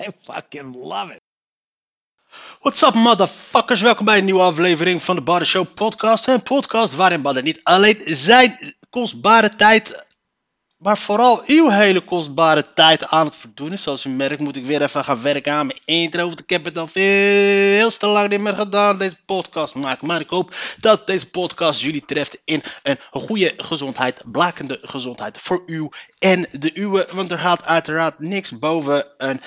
I fucking love it. What's up, motherfuckers? Welkom bij een nieuwe aflevering van de Barre Show podcast. Een podcast waarin Badden niet alleen zijn kostbare tijd, maar vooral uw hele kostbare tijd aan het verdoen is. Zoals u merkt moet ik weer even gaan werken aan mijn intro, want ik heb het al veel te lang niet meer gedaan, deze podcast maken. Maar ik hoop dat deze podcast jullie treft in een goede gezondheid, blakende gezondheid voor u en de uwe. Want er gaat uiteraard niks boven een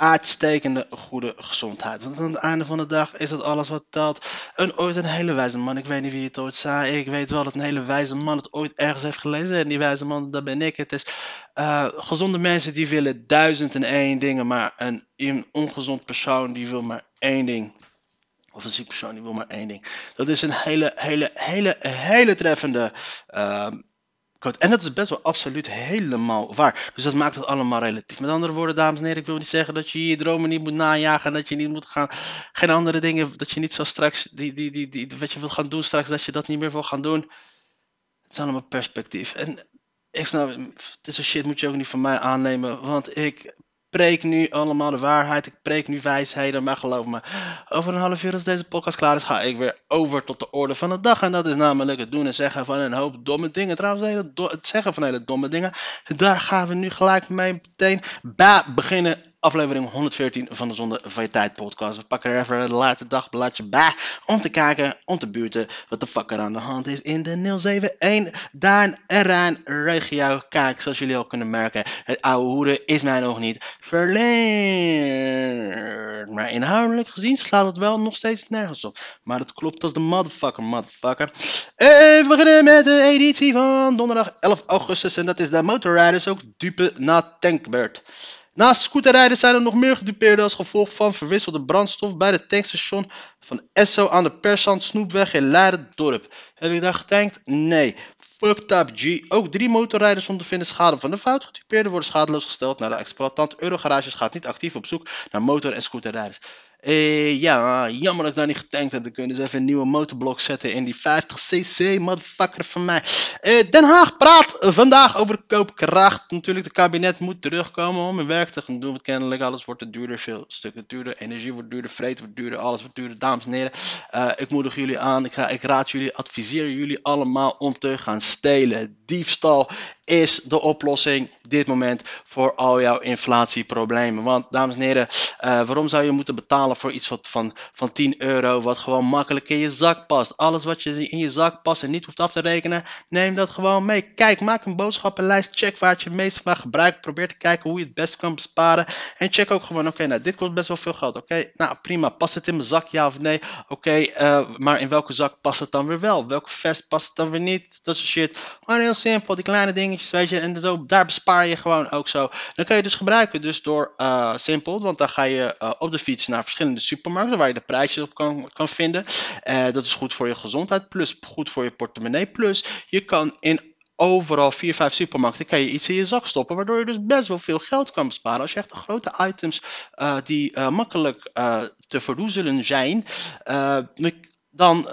uitstekende goede gezondheid. Want aan het einde van de dag is dat alles wat telt. Een ooit een hele wijze man. Ik weet niet wie het ooit zei. Ik weet wel dat een hele wijze man het ooit ergens heeft gelezen. En die wijze man, dat ben ik. Het is eh, gezonde mensen die willen duizend en één dingen. Maar een, een ongezond persoon die wil maar één ding. Of een ziek persoon die wil maar één ding. Dat is een hele, hele, hele, hele treffende ehm, quote. En dat is best wel absoluut helemaal waar. Dus dat maakt het allemaal relatief. Met andere woorden, dames en heren, ik wil niet zeggen dat je je dromen niet moet najagen. En dat je niet moet gaan. Geen andere dingen. Dat je niet zo straks. Die, die, die, die, wat je wilt gaan doen straks, dat je dat niet meer wil gaan doen. Het is allemaal perspectief. En ik snap, dit soort shit moet je ook niet van mij aannemen. Want ik preek nu allemaal de waarheid. Ik preek nu wijsheden. Maar geloof me, over een half uur als deze podcast klaar is, ga ik weer over tot de orde van de dag. En dat is namelijk het doen en zeggen van een hoop domme dingen. Trouwens, het zeggen van hele domme dingen. Daar gaan we nu gelijk mee meteen beginnen. Aflevering 114 van de Zonde van je Tijd podcast. We pakken er even de laatste dagbladje bij om te kijken, om te buurten wat de fuck er aan de hand is in de 071 Daan en Rijn regio. Kijk, zoals jullie al kunnen merken, het oude hoeren is mij nog niet verleend. Maar inhoudelijk gezien slaat het wel nog steeds nergens op. Maar dat klopt als de motherfucker, motherfucker. En we beginnen met de editie van donderdag 11 augustus. En dat is de motorrijders ook dupe na tankbeurt. Naast scooterrijders zijn er nog meer gedupeerden als gevolg van verwisselde brandstof bij het tankstation van Esso aan de Persand Snoepweg in Leiden-dorp. Heb ik daar getankt? Nee. Fucked up G. Ook drie motorrijders ondervinden schade van de fout. Gedupeerden worden schadeloos gesteld naar de exploitant. Eurogarages gaat niet actief op zoek naar motor- en scooterrijders. Eh, ja, jammer dat ik daar niet getankt heb. Dan kunnen ze even een nieuwe motorblok zetten in die 50cc motherfucker van mij. Eh, Den Haag praat vandaag over koopkracht. Natuurlijk, het kabinet moet terugkomen om hun werk te gaan doen. Want kennelijk alles wordt duurder, veel stukken duurder. Energie wordt duurder, vreten wordt duurder, alles wordt duurder. Dames en heren, eh, ik moedig jullie aan. Ik, ga, ik raad jullie, adviseer jullie allemaal om te gaan stelen. Diefstal is de oplossing dit moment voor al jouw inflatieproblemen. Want dames en heren, waarom zou je moeten betalen voor iets wat van, van 10 euro wat gewoon makkelijk in je zak past? Alles wat je in je zak past en niet hoeft af te rekenen, neem dat gewoon mee. Kijk, maak een boodschappenlijst, check waar het je het meeste van gebruikt. Probeer te kijken hoe je het best kan besparen. En check ook gewoon, oké, nou dit kost best wel veel geld. Oké, nou prima, past het in mijn zak ja of nee? Oké, eh, maar in welke zak past het dan weer wel? Welke vest past het dan weer niet? Dat soort shit. Gewoon heel simpel, die kleine dingetjes, weet je. En zo, daar bespaar je gewoon ook zo. Dan kun je dus gebruiken, dus door eh, simpel, want dan ga je eh, op de fiets naar verschillende supermarkten waar je de prijsjes op kan, kan vinden. Eh, dat is goed voor je gezondheid, plus goed voor je portemonnee. Plus je kan in overal 4, 5 supermarkten kan je iets in je zak stoppen, waardoor je dus best wel veel geld kan besparen. Als je echt grote items eh, die eh, makkelijk te verdoezelen zijn, dan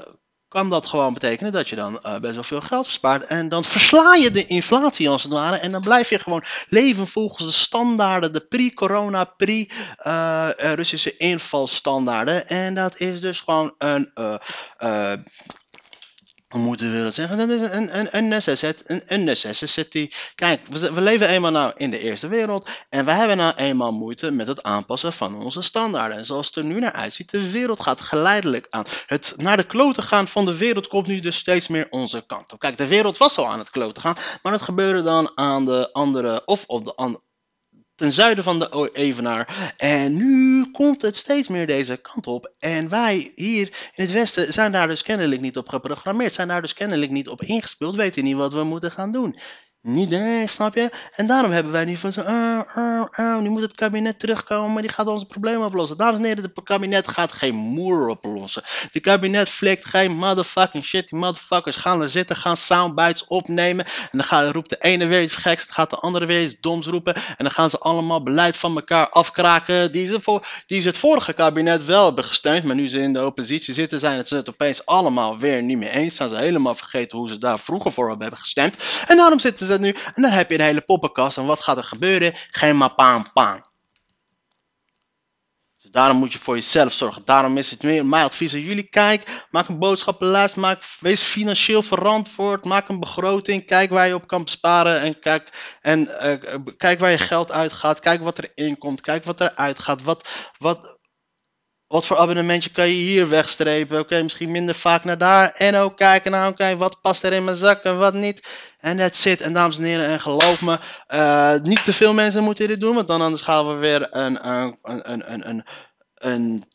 kan dat gewoon betekenen dat je dan eh, best wel veel geld bespaart. En dan versla je de inflatie als het ware. En dan blijf je gewoon leven volgens de standaarden, de pre-corona, pre-Russische invalstandaarden. En dat is dus gewoon een. eh, hoe moeten we dat zeggen? Dat is een, een, een, necessity, een, een necessity. Kijk, we, we leven eenmaal nou in de eerste wereld. En we hebben nou eenmaal moeite met het aanpassen van onze standaarden. En zoals het er nu naar uitziet, de wereld gaat geleidelijk aan. Het naar de kloten gaan van de wereld komt nu dus steeds meer onze kant op. Kijk, de wereld was al aan het kloten gaan. Maar dat gebeurde dan aan de andere, of op de ten zuiden van de Evenaar. En nu komt het steeds meer deze kant op. En wij hier in het Westen zijn daar dus kennelijk niet op geprogrammeerd. Zijn daar dus kennelijk niet op ingespeeld. Weten niet wat we moeten gaan doen. Niet nee, snap je? En daarom hebben wij nu van zo, uh, nu moet het kabinet terugkomen, maar die gaat onze problemen oplossen. Dames en heren, het kabinet gaat geen moer oplossen. Het kabinet flikt geen motherfucking shit. Die motherfuckers gaan er zitten, gaan soundbites opnemen. En dan gaat, roept de ene weer iets geks, dan gaat de andere weer iets doms roepen. En dan gaan ze allemaal beleid van elkaar afkraken die ze, voor, die ze het vorige kabinet wel hebben gesteund. Maar nu ze in de oppositie zitten, zijn het, ze het opeens allemaal weer niet meer eens. Zijn ze helemaal vergeten hoe ze daar vroeger voor hebben gestemd. En daarom zitten ze nu. En dan heb je een hele poppenkast. En wat gaat er gebeuren? Geen maar paan. Dus daarom moet je voor jezelf zorgen. Daarom is het meer mijn advies aan jullie. Kijk, maak een boodschappenlijst. Maak, wees financieel verantwoord. Maak een begroting. Kijk waar je op kan besparen. En kijk, en, uh, kijk waar je geld uitgaat. Kijk wat er inkomt. Kijk wat er uitgaat. Wat, wat, wat voor abonnementje kan je hier wegstrepen? Oké, misschien minder vaak naar daar. En ook kijken naar, oké, wat past er in mijn zak en wat niet. En that's it. En dames en heren, en geloof me, uh, niet te veel mensen moeten dit doen. Want dan anders gaan we weer een, een, een, een, een, een,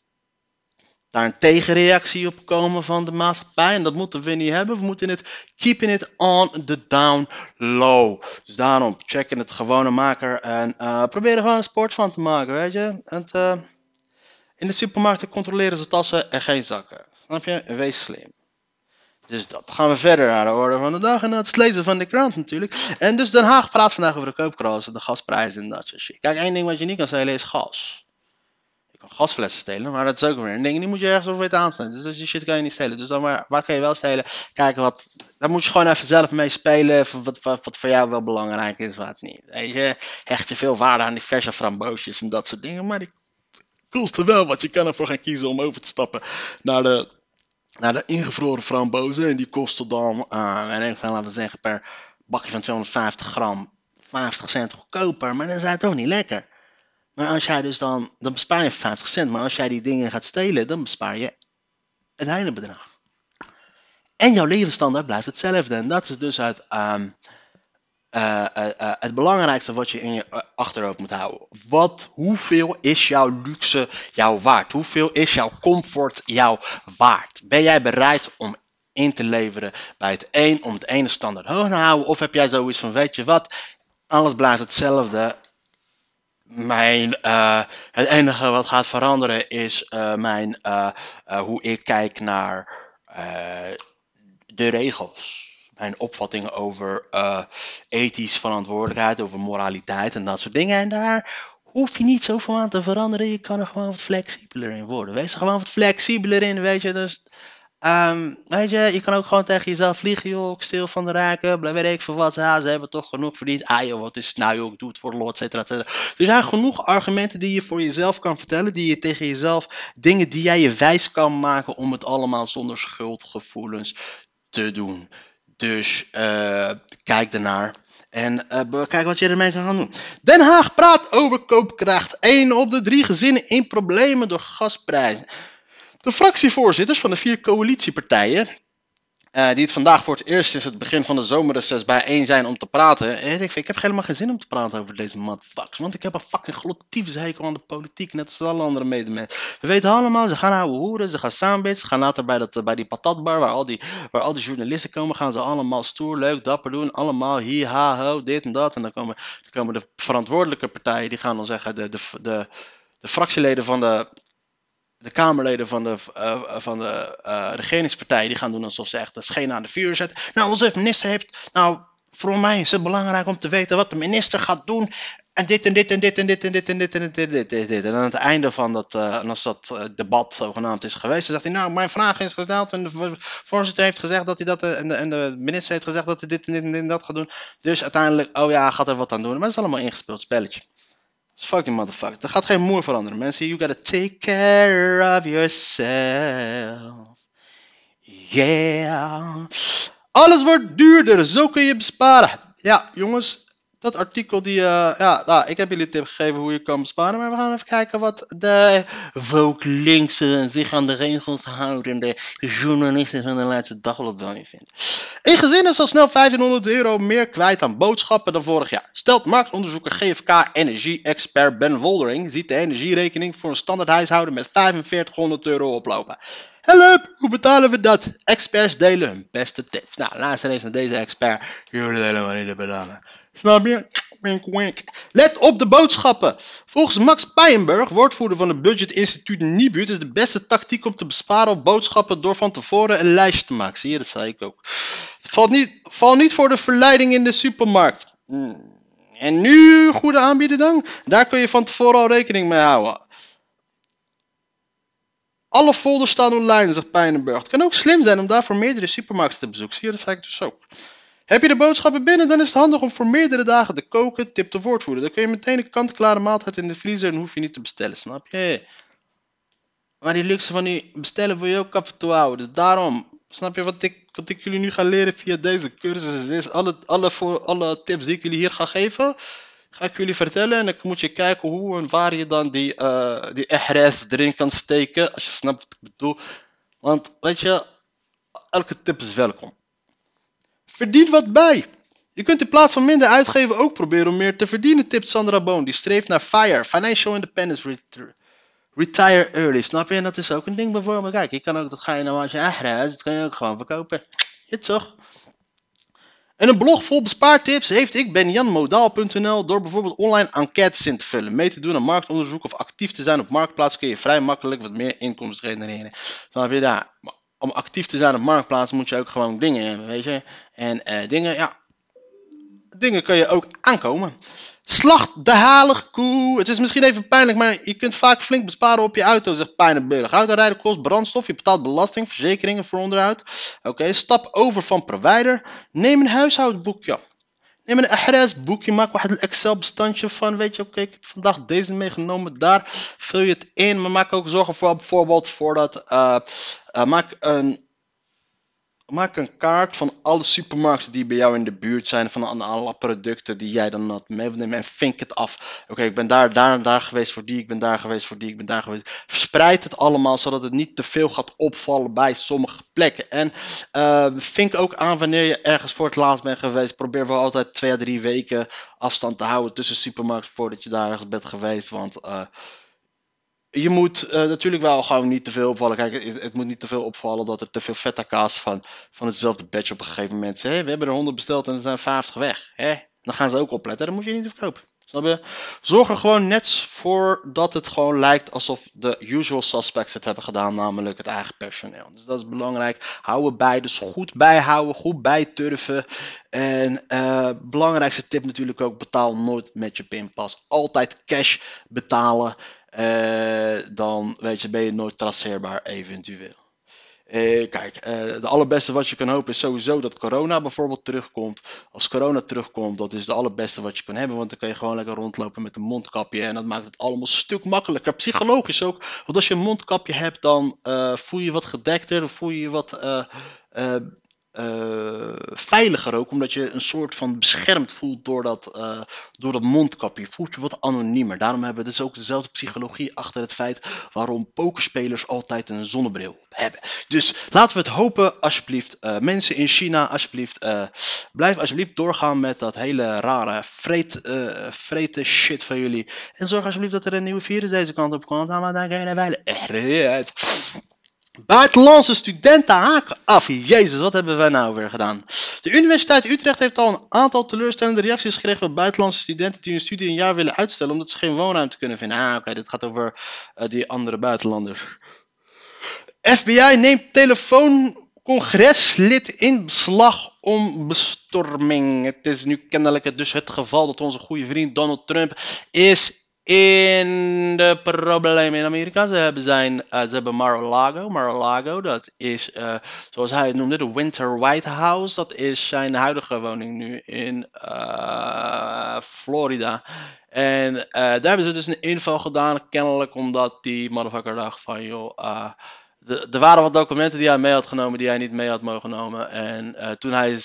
daar een tegenreactie op komen van de maatschappij. En dat moeten we niet hebben. We moeten het keeping it on the down low. Dus daarom, checken het gewone maker. En uh, probeer er gewoon een sport van te maken, weet je. En uh, in de supermarkten controleren ze tassen en geen zakken. Snap je? Wees slim. Dus dat gaan we verder naar de orde van de dag. En dat is lezen van de krant natuurlijk. En dus Den Haag praat vandaag over de koopkrassen, de gasprijzen en dat soort shit. Kijk, één ding wat je niet kan stelen is gas. Je kan gasflessen stelen, maar dat is ook weer een ding. Die moet je ergens over weten aansnijden. Dus die shit kan je niet stelen. Dus dan maar, waar kan je wel stelen? Kijken wat. Daar moet je gewoon even zelf mee spelen. Wat, wat, wat voor jou wel belangrijk is, wat niet. Weet je, hecht je veel waarde aan die verse framboosjes en dat soort dingen. Maar die kosten wel wat. Je kan ervoor gaan kiezen om over te stappen naar de, naar de ingevroren frambozen. En die kosten dan, uh, en laten we zeggen, per bakje van 250 gram 50 cent goedkoper. Maar dan is het toch niet lekker. Maar als jij dus dan, dan bespaar je 50 cent. Maar als jij die dingen gaat stelen, dan bespaar je het hele bedrag. En jouw levensstandaard blijft hetzelfde. En dat is dus uit um, uh, uh, het belangrijkste wat je in je achterhoofd moet houden. Wat, hoeveel is jouw luxe jou waard? Hoeveel is jouw comfort jou waard? Ben jij bereid om in te leveren bij het een om het ene standaard hoog te houden? Of heb jij zoiets van, weet je wat, alles blijft hetzelfde. Mijn, het enige wat gaat veranderen is mijn, hoe ik kijk naar de regels mijn opvattingen over uh, ethisch verantwoordelijkheid, over moraliteit en dat soort dingen. En daar hoef je niet zoveel aan te veranderen. Je kan er gewoon wat flexibeler in worden. Wees er gewoon wat flexibeler in, weet je. Dus, um, weet je, je kan ook gewoon tegen jezelf vliegen, joh. Stil van de raken, weet ik veel wat. Ja, ze hebben toch genoeg verdiend. Ah joh, wat is het nou joh, ik doe het voor de lot, et cetera, et cetera. Er zijn genoeg argumenten die je voor jezelf kan vertellen. Die je tegen jezelf, dingen die jij je wijs kan maken om het allemaal zonder schuldgevoelens te doen. Dus uh, kijk ernaar. En uh, kijk wat je ermee kan gaan doen. Den Haag praat over koopkracht. 1 op de drie gezinnen in problemen door gasprijzen. De fractievoorzitters van de vier coalitiepartijen uh, die het vandaag voor het eerst sinds het begin van de zomerreces bijeen zijn om te praten. En ik, ik heb helemaal geen zin om te praten over deze motherfuckers. Want ik heb een fucking glotieve hekel aan de politiek. Net als alle andere medemensen. We weten allemaal, ze gaan houden hoeren, ze gaan samenbitsen. Ze gaan later bij, dat, bij die patatbar waar al die, waar al die journalisten komen. Gaan ze allemaal stoer, leuk, dapper doen. Allemaal hi, ha, ho, dit en dat. En dan komen, dan komen de verantwoordelijke partijen. Die gaan dan zeggen, de, de, de, de fractieleden van de de Kamerleden van de, uh, van de uh, die gaan doen alsof ze echt de scheen aan de vuur zetten. Nou, onze minister heeft. Nou, voor mij is het belangrijk om te weten wat de minister gaat doen. En dit en dit en dit en dit en dit en dit en dit en dit en dit. En aan het einde van dat, uh, als dat uh, debat zogenaamd is geweest, dan zegt hij, nou, mijn vraag is gesteld en de voorzitter heeft gezegd dat hij dat, en de, en de minister heeft gezegd dat hij dit en dit en dit en dat gaat doen. Dus uiteindelijk, oh ja, gaat er wat aan doen. Maar het is allemaal ingespeeld spelletje. Fuck die motherfucker. Er gaat geen moer veranderen, mensen. You gotta take care of yourself. Yeah. Alles wordt duurder. Zo kun je besparen. Ja, jongens. Dat artikel die, eh, ja, nou, ik heb jullie tip gegeven hoe je kan besparen, maar we gaan even kijken wat de woke linkse, zich aan de regels houdende journalisten van de laatste dagblad wel niet vindt. Een gezin is al snel 1500 euro meer kwijt aan boodschappen dan vorig jaar. Stelt marktonderzoeker GFK Energie-expert Ben Woldering ziet de energierekening voor een standaard huishouden met 4500 euro oplopen. Help, hoe betalen we dat? Experts delen hun beste tips. Nou, luister eens naar deze expert. Jullie helemaal niet te betalen. Let op de boodschappen. Volgens Max Peijenberg, woordvoerder van het budgetinstituut Nibud, is de beste tactiek om te besparen op boodschappen door van tevoren een lijstje te maken. Zie je, dat zei ik ook. Valt niet, val niet voor de verleiding in de supermarkt. Hmm. En nu goede aanbieden dan? Daar kun je van tevoren al rekening mee houden. Alle folders staan online, zegt Pijnenburg. Het kan ook slim zijn om daarvoor meerdere supermarkten te bezoeken. Zie je, dat zei ik dus ook. Heb je de boodschappen binnen, dan is het handig om voor meerdere dagen te koken, tip de woordvoerder. Dan kun je meteen een kant-klare maaltijd in de vriezer en hoef je niet te bestellen, snap je? Maar die luxe van die bestellen wil je ook toe houden. Dus daarom, snap je wat ik, wat ik jullie nu ga leren via deze cursus is? Alle, alle, voor, alle tips die ik jullie hier ga geven, ga ik jullie vertellen. En dan moet je kijken hoe en waar je dan die, uh, die ehres erin kan steken. Als je snapt wat ik bedoel. Want weet je, elke tip is welkom. Verdien wat bij. Je kunt in plaats van minder uitgeven ook proberen om meer te verdienen, tipt Sandra Boon. Die streeft naar FIRE, Financial Independence Retire Early. Snap je? En dat is ook een ding bijvoorbeeld. Kijk, je kan ook, dat ga je nou als je ehres, dat kan je ook gewoon verkopen. Je toch? En een blog vol bespaartips heeft ik ben janmodaal.nl door bijvoorbeeld online enquêtes in te vullen, mee te doen aan marktonderzoek of actief te zijn op marktplaats kun je vrij makkelijk wat meer inkomsten genereren. Heb je daar. Om actief te zijn op marktplaats moet je ook gewoon dingen hebben, weet je. En uh, dingen, ja, dingen kun je ook aankomen. Slacht de halige koe. Het is misschien even pijnlijk, maar je kunt vaak flink besparen op je auto, zegt Pijnenburg. Autorijden kost brandstof, je betaalt belasting, verzekeringen voor onderhoud. Oké, stap over van provider. Neem een huishoudboekje. Neem een adres boekje, maak een Excel bestandje van, weet je, oké, ik heb vandaag deze meegenomen, daar vul je het in, maar maak ook zorgen voor bijvoorbeeld voor dat, uh, uh, maak een Maak een kaart van alle supermarkten die bij jou in de buurt zijn, van alle producten die jij dan had meenemen en vink het af. Oké, ik ben daar, daar en daar geweest voor die, ik ben daar geweest voor die, ik ben daar geweest. Verspreid het allemaal, zodat het niet te veel gaat opvallen bij sommige plekken. En uh, vink ook aan wanneer je ergens voor het laatst bent geweest. Probeer wel altijd twee à drie weken afstand te houden tussen supermarkten voordat je daar ergens bent geweest, want... Uh, je moet uh, natuurlijk wel gewoon niet te veel opvallen. Kijk, het, moet niet te veel opvallen dat er te veel feta kaas van, van hetzelfde badge op een gegeven moment is. We hebben er 100 besteld en er zijn 50 weg. Hè? Dan gaan ze ook opletten. Dan moet je niet verkopen. Snap je? Zorg er gewoon net voor dat het gewoon lijkt alsof de usual suspects het hebben gedaan, namelijk het eigen personeel. Dus dat is belangrijk. Hou erbij, dus goed bijhouden, goed bijturven. En uh, belangrijkste tip natuurlijk ook, betaal nooit met je pinpas. Altijd cash betalen. Uh, dan weet je, ben je nooit traceerbaar eventueel. Uh, kijk, uh, de allerbeste wat je kan hopen is sowieso dat corona bijvoorbeeld terugkomt. Als corona terugkomt, dat is de allerbeste wat je kan hebben. Want dan kan je gewoon lekker rondlopen met een mondkapje. En dat maakt het allemaal een stuk makkelijker. Psychologisch ook. Want als je een mondkapje hebt, dan voel je je wat gedekter. Dan voel je je wat uh, veiliger ook, omdat je een soort van beschermd voelt door dat, uh, door dat mondkapje. Je voelt je wat anoniemer. Daarom hebben we dus ook dezelfde psychologie achter het feit waarom pokerspelers altijd een zonnebril hebben. Dus laten we het hopen, alsjeblieft. Uh, mensen in China, alsjeblieft. blijf alsjeblieft doorgaan met dat hele rare vreet, shit van jullie. En zorg alsjeblieft dat er een nieuwe virus deze kant op komt. Maar dan kun je veilig uit. Buitenlandse studenten haken af. Jezus, wat hebben wij nou weer gedaan? De Universiteit Utrecht heeft al een aantal teleurstellende reacties gekregen van buitenlandse studenten die hun studie een jaar willen uitstellen omdat ze geen woonruimte kunnen vinden. Ah, oké, dit gaat over uh, die andere buitenlanders. FBI neemt telefooncongreslid in beslag om bestorming. Het is nu kennelijk dus het geval dat onze goede vriend Donald Trump is in de problemen in Amerika. Ze hebben, zijn, uh, ze hebben Mar-a-Lago. Mar-a-Lago, dat is, uh, zoals hij het noemde, de Winter White House. Dat is zijn huidige woning nu in uh, Florida. En daar hebben ze dus een inval gedaan, kennelijk omdat die motherfucker dacht van, joh, er waren wat documenten die hij mee had genomen die hij niet mee had mogen nemen. En eh, toen hij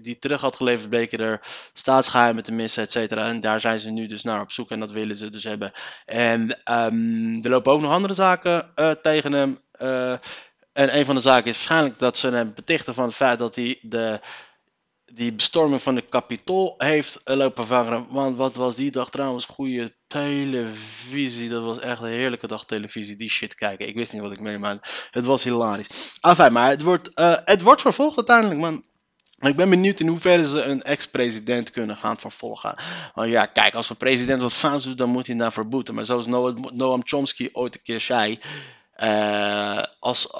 die terug had geleverd, bleken er staatsgeheimen te missen, et cetera. En daar zijn ze nu dus naar op zoek en dat willen ze dus hebben. En ehm, er lopen ook nog andere zaken eh, tegen hem. eh, en een van de zaken is waarschijnlijk dat ze hem betichten van het feit dat hij de, die bestorming van de Capitool heeft eh, lopen vangen. Want wat was die dag trouwens? Goede televisie. Dat was echt een heerlijke dag televisie. Die shit kijken. Ik wist niet wat ik meemaakte. Het was hilarisch. Enfin, maar het wordt, eh, het wordt vervolgd uiteindelijk, man. Ik ben benieuwd in hoeverre ze een ex-president kunnen gaan vervolgen. Want ja, kijk, als een president wat fout doet, dan moet hij daarvoor boeten. Maar zoals Noam, Chomsky ooit een keer zei. eh, als,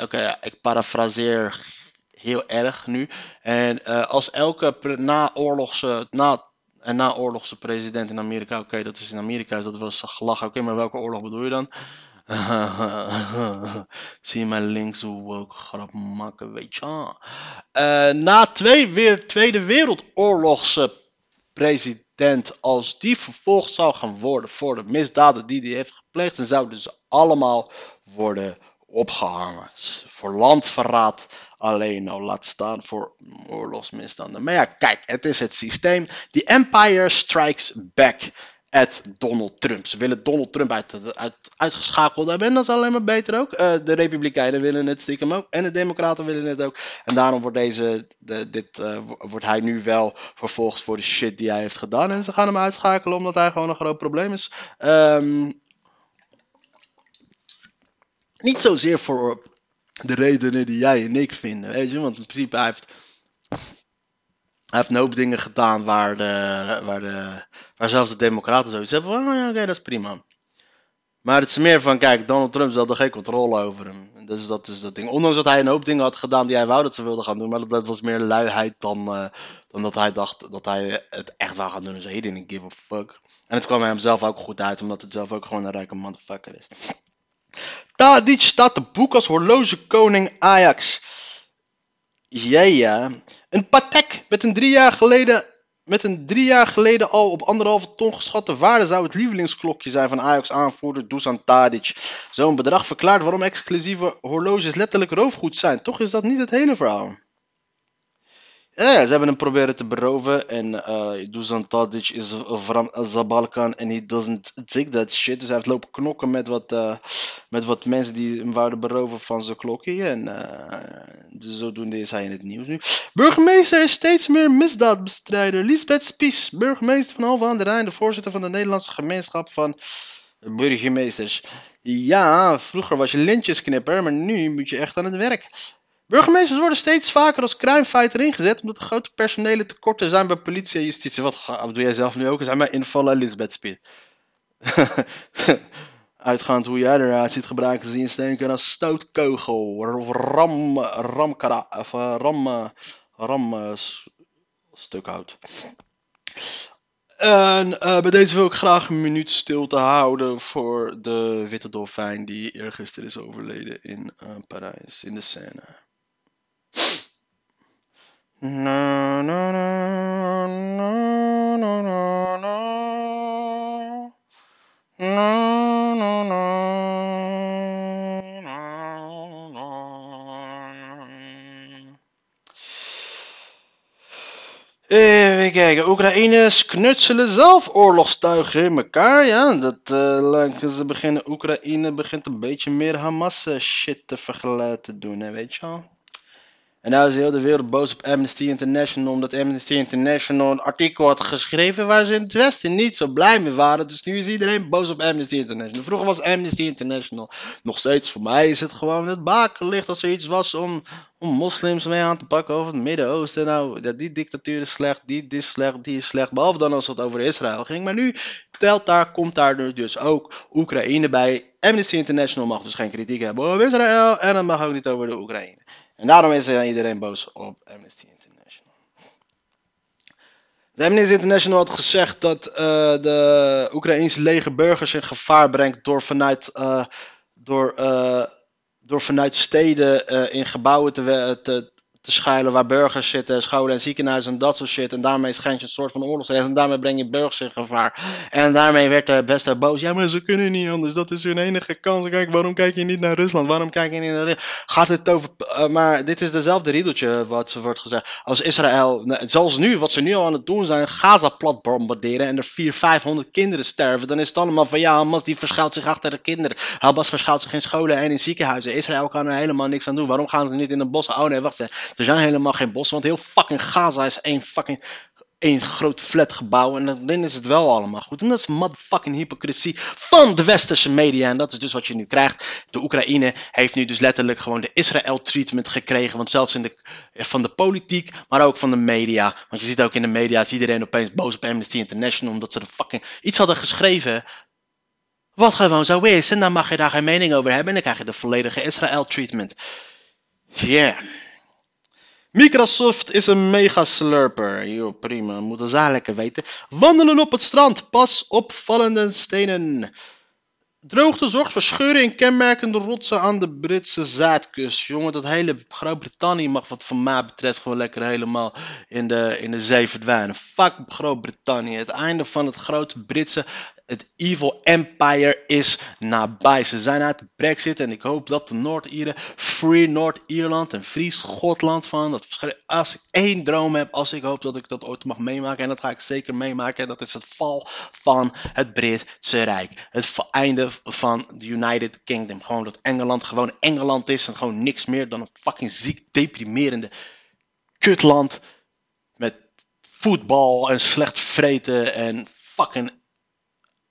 Oké, ik parafraseer heel erg nu. En eh, als elke naoorlogse, na, en naoorlogse president in Amerika, oké, dat is in Amerika, dus dat was gelach. Oké, maar welke oorlog bedoel je dan? Zie je mijn linkse woke grap maken, weet je. Eh, na twee, weer, Tweede Wereldoorlogse president, als die vervolgd zou gaan worden voor de misdaden die hij heeft gepleegd, dan zouden ze allemaal worden opgehangen. Voor landverraad alleen al, laat staan voor oorlogsmisstanden. Maar ja, kijk, het is het systeem. The Empire Strikes Back at Donald Trump. Ze willen Donald Trump uit, uit, uitgeschakeld hebben en dat is alleen maar beter ook. Eh, de Republikeinen willen het stiekem ook en de Democraten willen het ook. En daarom wordt, deze, de, dit, eh, wo- wordt hij nu wel vervolgd voor de shit die hij heeft gedaan. En ze gaan hem uitschakelen omdat hij gewoon een groot probleem is. Ehm, niet zozeer voor de redenen die jij en ik vinden, weet je. Want in principe heeft, hij heeft een hoop dingen gedaan waar, de, waar, de, waar zelfs de democraten zoiets hebben van, oh ja, oké, dat is prima. Maar het is meer van, kijk, Donald Trump ze hadden geen controle over hem. Dus dat is dat ding. Ondanks dat hij een hoop dingen had gedaan die hij wou dat ze wilden gaan doen. Maar dat, was meer luiheid dan, eh, dan dat hij dacht dat hij het echt wou gaan doen. Dus hij didn't give a fuck. En het kwam hem zelf ook goed uit, omdat het zelf ook gewoon een rijke motherfucker is. Tadic staat te boek als horlogekoning Ajax. Ja, ja. Een Patek met een drie jaar geleden, met een drie jaar geleden al op anderhalve ton geschatte waarde zou het lievelingsklokje zijn van Ajax aanvoerder Dusan Tadic. Zo'n bedrag verklaart waarom exclusieve horloges letterlijk roofgoed zijn. Toch is dat niet het hele verhaal. Ja, ze hebben hem proberen te beroven en eh Dusan Tadic is from Zabalkan en he doesn't take that shit. Dus hij heeft lopen knokken met wat, eh, met wat mensen die hem wouden beroven van zijn klokje. En eh, dus zodoende is hij in het nieuws nu. Burgemeester is steeds meer misdaadbestrijder. Lisbeth Spies, burgemeester van Alphen aan de Rijn, de voorzitter van de Nederlandse gemeenschap van burgemeesters. Ja, vroeger was je lintjesknipper, maar nu moet je echt aan het werk. Burgemeesters worden steeds vaker als crimefighter ingezet omdat er grote personele tekorten zijn bij politie en justitie. Wat wat doe jij zelf nu ook? Zijn maar invallen Lisbeth Spies. Uitgaand hoe jij eruit ziet, gebruiken ze insteken als stootkogel, of ram, ramkara, of eh, ram, eh, ram eh, s- stukhout. En bij deze wil ik graag een minuut stilte houden voor de witte dolfijn die eergisteren is overleden in Parijs, in de Seine. Na, na, na, na, na, na, na. Na, kijken, Oekraïners knutselen zelf oorlogstuigen in elkaar. Ja, dat lijkt ze beginnen. Oekraïne begint een beetje meer Hamas eh, shit te vergelijken te doen, hè, weet je wel. En nou is heel de wereld boos op Amnesty International, omdat Amnesty International een artikel had geschreven waar ze in het Westen niet zo blij mee waren. Dus nu is iedereen boos op Amnesty International. Vroeger was Amnesty International nog steeds, voor mij is het gewoon het bakenlicht als er iets was om, om moslims mee aan te pakken over het Midden-Oosten. Nou, die dictatuur is slecht, die, is slecht, die is slecht. Behalve dan als het over Israël ging. Maar nu telt daar, komt daar dus ook Oekraïne bij. Amnesty International mag dus geen kritiek hebben over Israël en dat mag ook niet over de Oekraïne. En daarom is eh, iedereen boos op Amnesty International. De Amnesty International had gezegd dat eh, de Oekraïnse leger burgers in gevaar brengt door vanuit, eh, door, door vanuit steden in gebouwen te, te, te schuilen waar burgers zitten, scholen en ziekenhuizen en dat soort shit. En daarmee schend je een soort van oorlogsrecht en daarmee breng je burgers in gevaar. En daarmee werd de beste boos. Ja, maar ze kunnen niet anders. Dat is hun enige kans. Kijk, waarom kijk je niet naar Rusland? Waarom kijk je niet naar? Gaat het over... eh, maar dit is dezelfde riedeltje wat ze wordt gezegd. Als Israël, nou, zoals nu, wat ze nu al aan het doen zijn, Gaza plat bombarderen en er 400, 500 kinderen sterven, dan is het allemaal van ja, Hamas die verschuilt zich achter de kinderen. Hamas verschuilt zich in scholen en in ziekenhuizen. Israël kan er helemaal niks aan doen. Waarom gaan ze niet in de bossen? Oh nee, wacht eens. Er zijn helemaal geen bossen, want heel fucking Gaza is één fucking één groot flatgebouw en dan dan is het wel allemaal goed. En dat is motherfucking hypocrisie van de westerse media. En dat is dus wat je nu krijgt. De Oekraïne heeft nu dus letterlijk gewoon de Israël-treatment gekregen. Want zelfs in de, van de politiek, maar ook van de media. Want je ziet ook in de media, is iedereen opeens boos op Amnesty International. Omdat ze er fucking iets hadden geschreven. Wat gewoon zo is. En dan mag je daar geen mening over hebben. En dan krijg je de volledige Israël-treatment. Yeah. Microsoft is een mega slurper. Yo, prima, moeten ze lekker weten. Wandelen op het strand, pas opvallende stenen. Droogte zorgt voor scheuren in kenmerkende rotsen aan de Britse zuidkust. Jongen, dat hele Groot-Brittannië mag wat van mij betreft gewoon lekker helemaal in de, in de zee verdwijnen. Fuck Groot-Brittannië. Het einde van het grote Britse, het evil empire is nabij. Ze zijn uit brexit en ik hoop dat de Noord-Ieren, Free Noord-Ierland en Free Schotland van, dat als ik één droom heb, als ik hoop dat ik dat ooit mag meemaken, en dat ga ik zeker meemaken, en dat is het val van het Britse Rijk. Het einde van de United Kingdom. Gewoon dat Engeland gewoon Engeland is en gewoon niks meer dan een fucking ziek, deprimerende kutland met voetbal en slecht vreten en fucking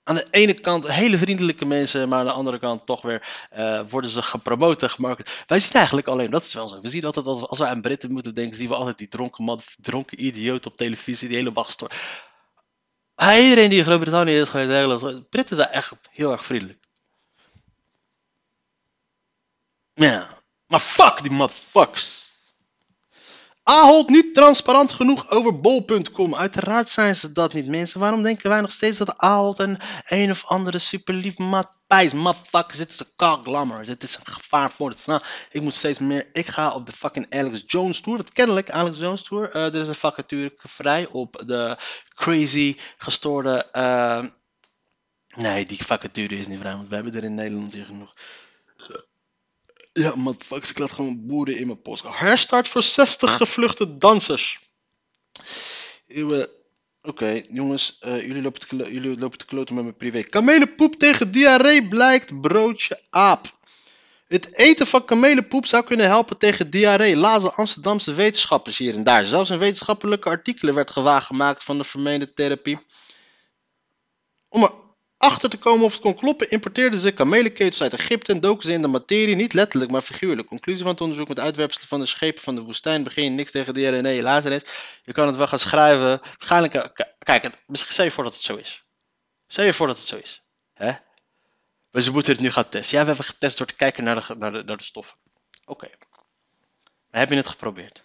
aan de ene kant hele vriendelijke mensen, maar aan de andere kant toch weer eh, worden ze gepromoot gemarket. Wij zien eigenlijk alleen, dat is wel zo. We zien altijd als, als wij aan Britten moeten denken, zien we altijd die dronken man, dronken idioot op televisie, die helemaal gestoord. Ah, Iedereen die in Groot-Brittannië is geweest, Britten zijn echt heel erg vriendelijk. Ja, maar fuck die motherfuckers. Ahold niet transparant genoeg over bol.com. Uiteraard zijn ze dat niet, mensen. Waarom denken wij nog steeds dat Ahold een een of andere superlief maatschappij is? Motherfuckers, dit is de glamor. Dit is een gevaar voor het snel. Ik moet steeds meer. Ik ga op de fucking Alex Jones tour. Want kennelijk, Alex Jones tour. eh, er is een vacature vrij op de crazy, gestoorde. eh, nee, die vacature is niet vrij. Want we hebben er in Nederland hier genoeg. Ja, motherfuckers, ik laat gewoon boeren in mijn post. Herstart voor 60 gevluchte dansers. Oké, jongens, eh, jullie, lopen te jullie lopen te kloten met mijn privé. Kamelenpoep tegen diarree blijkt broodje aap. Het eten van kamelenpoep zou kunnen helpen tegen diarree. Lazen Amsterdamse wetenschappers hier en daar. Zelfs in wetenschappelijke artikelen werd gewaar gemaakt van de vermeende therapie. Om erachter te komen of het kon kloppen, importeerden ze kamelenketels uit Egypte en doken ze in de materie, niet letterlijk, maar figuurlijk. Conclusie van het onderzoek met uitwerpselen van de schepen van de woestijn begin niks tegen. Nee, helaas is. Je kan het wel gaan schrijven. Waarschijnlijk, eh, kijk, misschien stel je voor dat het zo is. Stel je voor dat het zo is. Hè? Maar ze moeten het nu gaan testen. Ja, we hebben getest door te kijken naar de, naar de, naar de stoffen. Oké. Maar heb je het geprobeerd?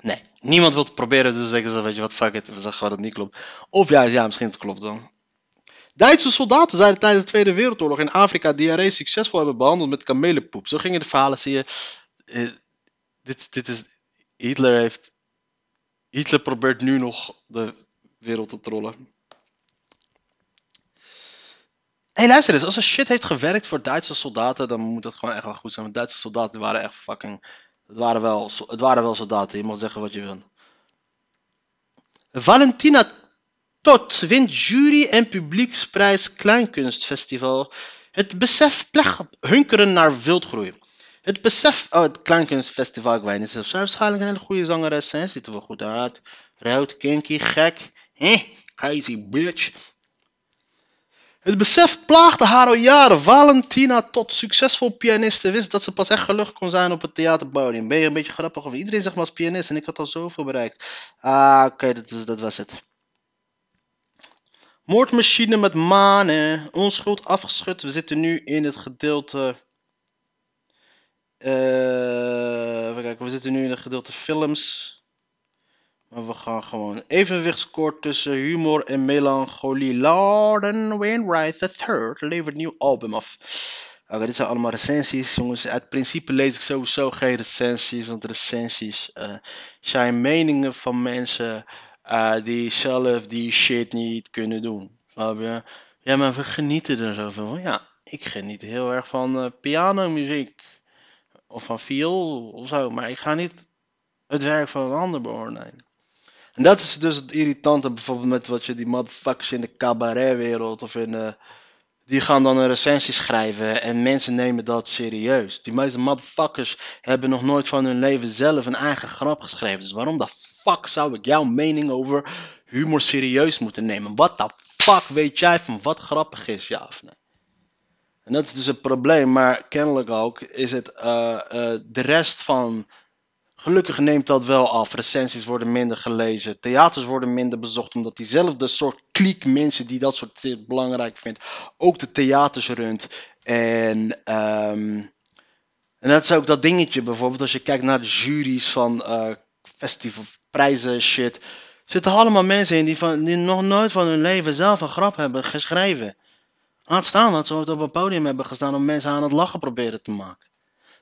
Nee, niemand wil het proberen, dus zeggen ze, weet je wat, fuck it, we zeggen dat het niet klopt. Of juist, ja, misschien het klopt dan. Duitse soldaten zeiden tijdens de Tweede Wereldoorlog in Afrika diarree succesvol hebben behandeld met kamelenpoep. Zo gingen de verhalen, zie je. Eh, dit, dit is, Hitler heeft, Hitler probeert nu nog de wereld te trollen. Hé, luister eens, als er shit heeft gewerkt voor Duitse soldaten, dan moet dat gewoon echt wel goed zijn. Want Duitse soldaten waren echt fucking. Het waren wel, het waren wel soldaten, je mag zeggen wat je wil. Valentina Tot wint jury en publieksprijs Kleinkunstfestival. Het besef plech hunkeren naar wildgroei. Het besef, oh, het Kleinkunstfestival, ik weet niet, is waarschijnlijk een hele goede zangeres, hè? ziet er wel goed uit. Rood, kinky, gek, hè? Crazy bitch. Het besef plaagde haar al jaren. Valentina tot succesvol pianiste wist dat ze pas echt gelukkig kon zijn op het theaterpodium. Ben je een beetje grappig of iedereen zegt maar als pianist en ik had al zoveel bereikt. Ah, oké, dat, was- dat was het. Moordmachine met manen. Onschuld afgeschud. We zitten nu in het gedeelte. eh, even kijken, we zitten nu in het gedeelte films. Maar we gaan gewoon evenwicht scoort tussen humor en melancholie. Lorden Wainwright III levert nieuw album af. Oké, dit zijn allemaal recensies. Jongens, uit principe lees ik sowieso geen recensies. Want recensies eh, zijn meningen van mensen eh, die zelf die shit niet kunnen doen. Ja, maar we genieten er zoveel van. Ja, ik geniet heel erg van eh pianomuziek. Of van viool of zo. Maar ik ga niet het werk van een ander beoordelen. En dat is dus het irritante bijvoorbeeld met wat je die motherfuckers in de cabaretwereld of in de... Die gaan dan een recensie schrijven en mensen nemen dat serieus. Die meeste motherfuckers hebben nog nooit van hun leven zelf een eigen grap geschreven. Dus waarom de fuck zou ik jouw mening over humor serieus moeten nemen? Wat de fuck weet jij van wat grappig is, ja of? En dat is dus het probleem, maar kennelijk ook is het eh, eh, de rest van. Gelukkig neemt dat wel af. Recensies worden minder gelezen. Theaters worden minder bezocht. Omdat diezelfde soort kliek mensen die dat soort belangrijk vindt. Ook de theaters runt. En, ehm, en dat is ook dat dingetje bijvoorbeeld. Als je kijkt naar de juries van eh festivalprijzen shit. Zitten allemaal mensen in die, van, die nog nooit van hun leven zelf een grap hebben geschreven. Laat staan dat ze op een podium hebben gestaan om mensen aan het lachen proberen te maken.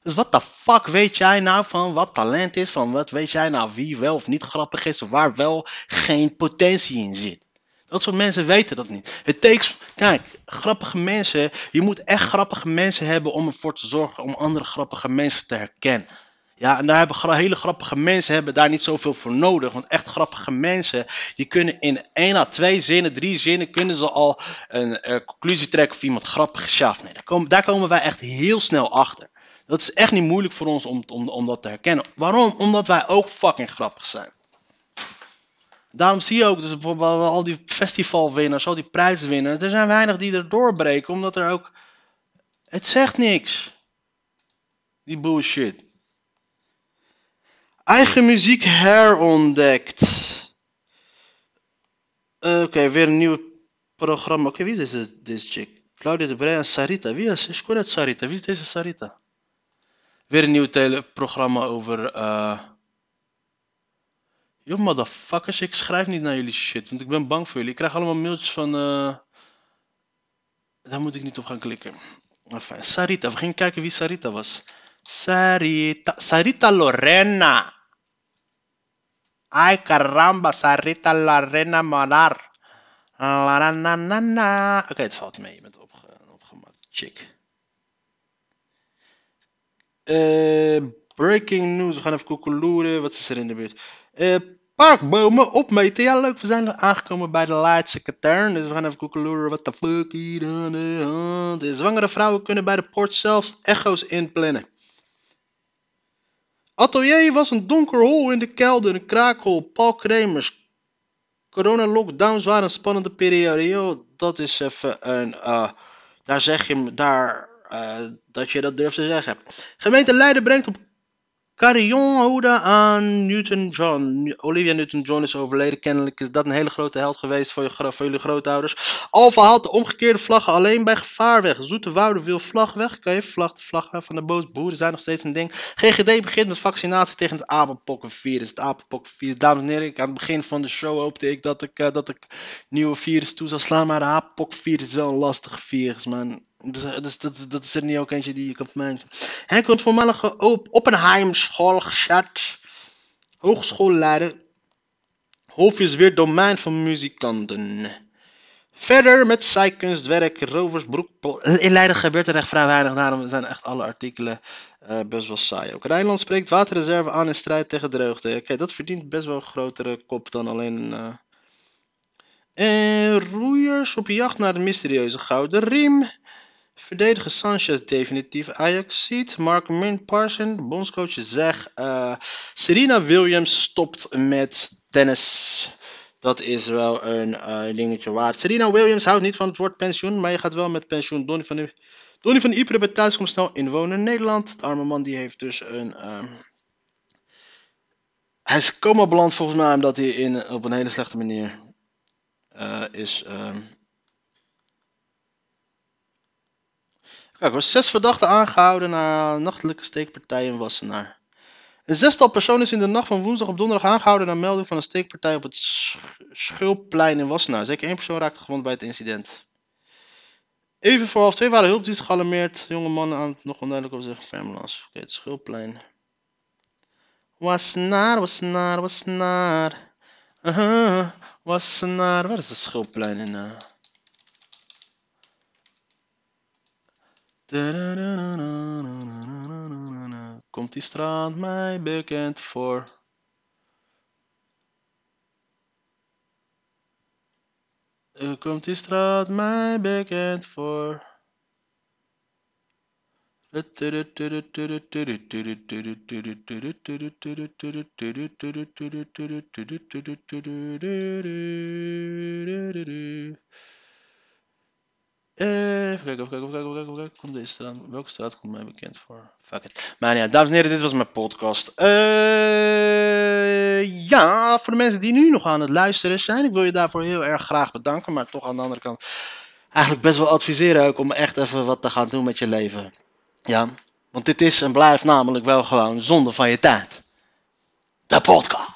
Dus wat de fuck weet jij nou van wat talent is? Van wat weet jij nou wie wel of niet grappig is? Of waar wel geen potentie in zit? Dat soort mensen weten dat niet. Het takes, kijk, grappige mensen. Je moet echt grappige mensen hebben om ervoor te zorgen om andere grappige mensen te herkennen. Ja, en daar hebben hele grappige mensen hebben daar niet zoveel voor nodig. Want echt grappige mensen, die kunnen in één à twee zinnen, drie zinnen, kunnen ze al een eh, conclusie trekken of iemand grappig is. Nee. Daar komen, daar komen wij echt heel snel achter. Dat is echt niet moeilijk voor ons om, om, om dat te herkennen. Waarom? Omdat wij ook fucking grappig zijn. Daarom zie je ook dus bijvoorbeeld al die festivalwinners, al die prijswinners. Er zijn weinig die er doorbreken, omdat er ook... Het zegt niks. Die bullshit. Eigen muziek herontdekt. Eh, Oké, weer een nieuw programma. Oké, wie is deze, chick? Claudia de en Sarita. Wie is? Sarita. Wie is deze Sarita? Weer een nieuw teleprogramma over. eh Yo, motherfuckers, ik schrijf niet naar jullie shit, want ik ben bang voor jullie. Ik krijg allemaal mailtjes van. eh Daar moet ik niet op gaan klikken. Enfin, Sarita, we gingen kijken wie Sarita was. Sarita, Sarita Lorena. Ay caramba, Sarita Lorena Manar. La, na, na, na, na. Oké, het valt mee, je bent opge opgemaakt. Chick. Eh, breaking news, we gaan even koekeloeren. Wat is er in de buurt? Eh, parkbomen opmeten. Ja, leuk. We zijn aangekomen bij de laatste katern. Dus we gaan even koekeloeren. Wat de fuck hier aan de hand? Zwangere vrouwen kunnen bij de poort zelfs echo's inplannen. Atelier was een donker hol in de kelder, een kraakhol. Paul Kremers. Corona-lockdowns waren een spannende periode. Yo, dat is even een. eh, daar zeg je m- daar, eh, dat je dat durft te zeggen. Gemeente Leiden brengt op Carillon Ode aan Newton-John. Olivia Newton-John is overleden. Kennelijk is dat een hele grote held geweest voor, je, voor jullie grootouders. Alfa haalt de omgekeerde vlaggen alleen bij gevaar weg. Zoete Woude wil vlag weg. Oké, vlag, de vlaggen van de boos boeren zijn nog steeds een ding. GGD begint met vaccinatie tegen het apenpokkenvirus. Het apenpokkenvirus. Dames en heren, ik, aan het begin van de show hoopte ik dat ik, eh, dat ik nieuwe virus toe zou slaan. Maar de apenpokkenvirus is wel een lastig virus, man. Dus, eh, dus dat, is- dat is er niet ook eentje die je kan mensen. Hij komt voormalige op Oppenheim school gezet. Hogeschoolleider. Hof is weer domein van muzikanten. Verder met zijkunstwerk, roversbroek. In Leiden gebeurt er echt vrij weinig, daarom zijn echt alle artikelen eh, best wel saai. Ook Rijnland spreekt waterreserve aan in strijd tegen droogte. Oké, dat verdient best wel een grotere kop dan alleen. eh En roeiers op jacht naar de mysterieuze gouden riem. Verdediger Sanchez definitief Ajax ziet. Mark Min Parson, bondscoach weg. Eh, Serena Williams stopt met tennis. Dat is wel een eh, dingetje waard. Serena Williams houdt niet van het woord pensioen, maar je gaat wel met pensioen. Donny van, Donny van Ypres bij thuiskomst snel inwoner in Nederland. De arme man die heeft dus een... ehm, hij is coma beland volgens mij omdat hij in, op een hele slechte manier eh, is... Kijk hoor, zes verdachten aangehouden na nachtelijke steekpartij in Wassenaar. Een zestal personen is in de nacht van woensdag op donderdag aangehouden na melding van een steekpartij op het Sch- Schulpplein in Wassenaar. Zeker één persoon raakte gewond bij het incident. Even voor half twee waren hulpdiensten gealarmeerd. Jonge mannen aan het nog onduidelijk over zich. Permelans. Oké, het schulplein. Was naar, was naar, was naar. Uh-huh. Was naar. Waar is het schulplein in? eh? Komt die straat mij bekend voor? Eh, Komt die straat mij bekend voor? Even kijken, even kijken, even kijken, even kijken, even kijken. Komt deze straat, welke straat komt mij bekend voor? Fuck it. Maar ja, dames en heren, dit was mijn podcast. Eh, ja, voor de mensen die nu nog aan het luisteren zijn, ik wil je daarvoor heel erg graag bedanken. Maar toch aan de andere kant eigenlijk best wel adviseren om echt even wat te gaan doen met je leven. Ja, want dit is en blijft namelijk wel gewoon zonde van je tijd. De podcast.